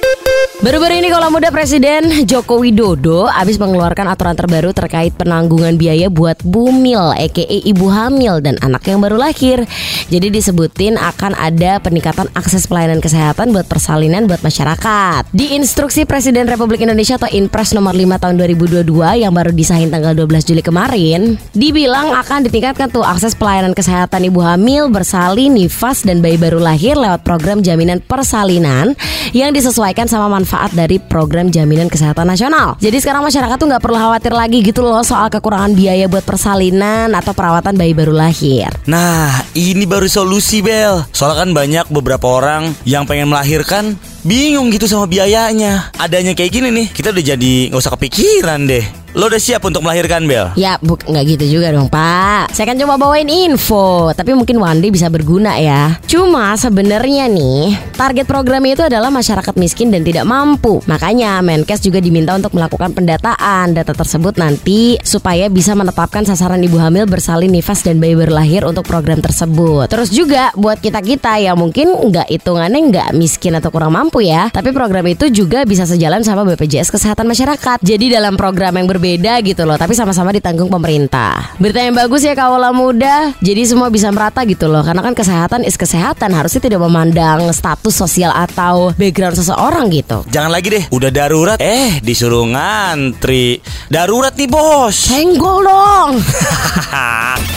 Thank you. Baru-baru ini kalau muda Presiden Joko Widodo habis mengeluarkan aturan terbaru terkait penanggungan biaya buat bumil, aka ibu hamil dan anak yang baru lahir. Jadi disebutin akan ada peningkatan akses pelayanan kesehatan buat persalinan buat masyarakat. Di instruksi Presiden Republik Indonesia atau Inpres nomor 5 tahun 2022 yang baru disahin tanggal 12 Juli kemarin, dibilang akan ditingkatkan tuh akses pelayanan kesehatan ibu hamil, bersalin, nifas dan bayi baru lahir lewat program jaminan persalinan yang disesuaikan sama manfaat manfaat dari program jaminan kesehatan nasional. Jadi sekarang masyarakat tuh nggak perlu khawatir lagi gitu loh soal kekurangan biaya buat persalinan atau perawatan bayi baru lahir. Nah, ini baru solusi Bel. Soalnya kan banyak beberapa orang yang pengen melahirkan bingung gitu sama biayanya. Adanya kayak gini nih, kita udah jadi nggak usah kepikiran deh. Lo udah siap untuk melahirkan Bel? Ya, bu, nggak gitu juga dong Pak. Saya kan coba bawain info, tapi mungkin one day bisa berguna ya. Cuma sebenarnya nih, target program itu adalah masyarakat miskin dan tidak mampu. Makanya Menkes juga diminta untuk melakukan pendataan data tersebut nanti supaya bisa menetapkan sasaran ibu hamil bersalin nifas dan bayi berlahir untuk program tersebut. Terus juga buat kita-kita yang mungkin nggak hitungannya nggak miskin atau kurang mampu ya, tapi program itu juga bisa sejalan sama BPJS Kesehatan Masyarakat. Jadi dalam program yang berbeda berbeda gitu loh, tapi sama-sama ditanggung pemerintah. Berita yang bagus ya kaula muda, jadi semua bisa merata gitu loh, karena kan kesehatan is kesehatan, harusnya tidak memandang status sosial atau background seseorang gitu. Jangan lagi deh, udah darurat, eh disuruh ngantri. Darurat nih bos. Senggol dong.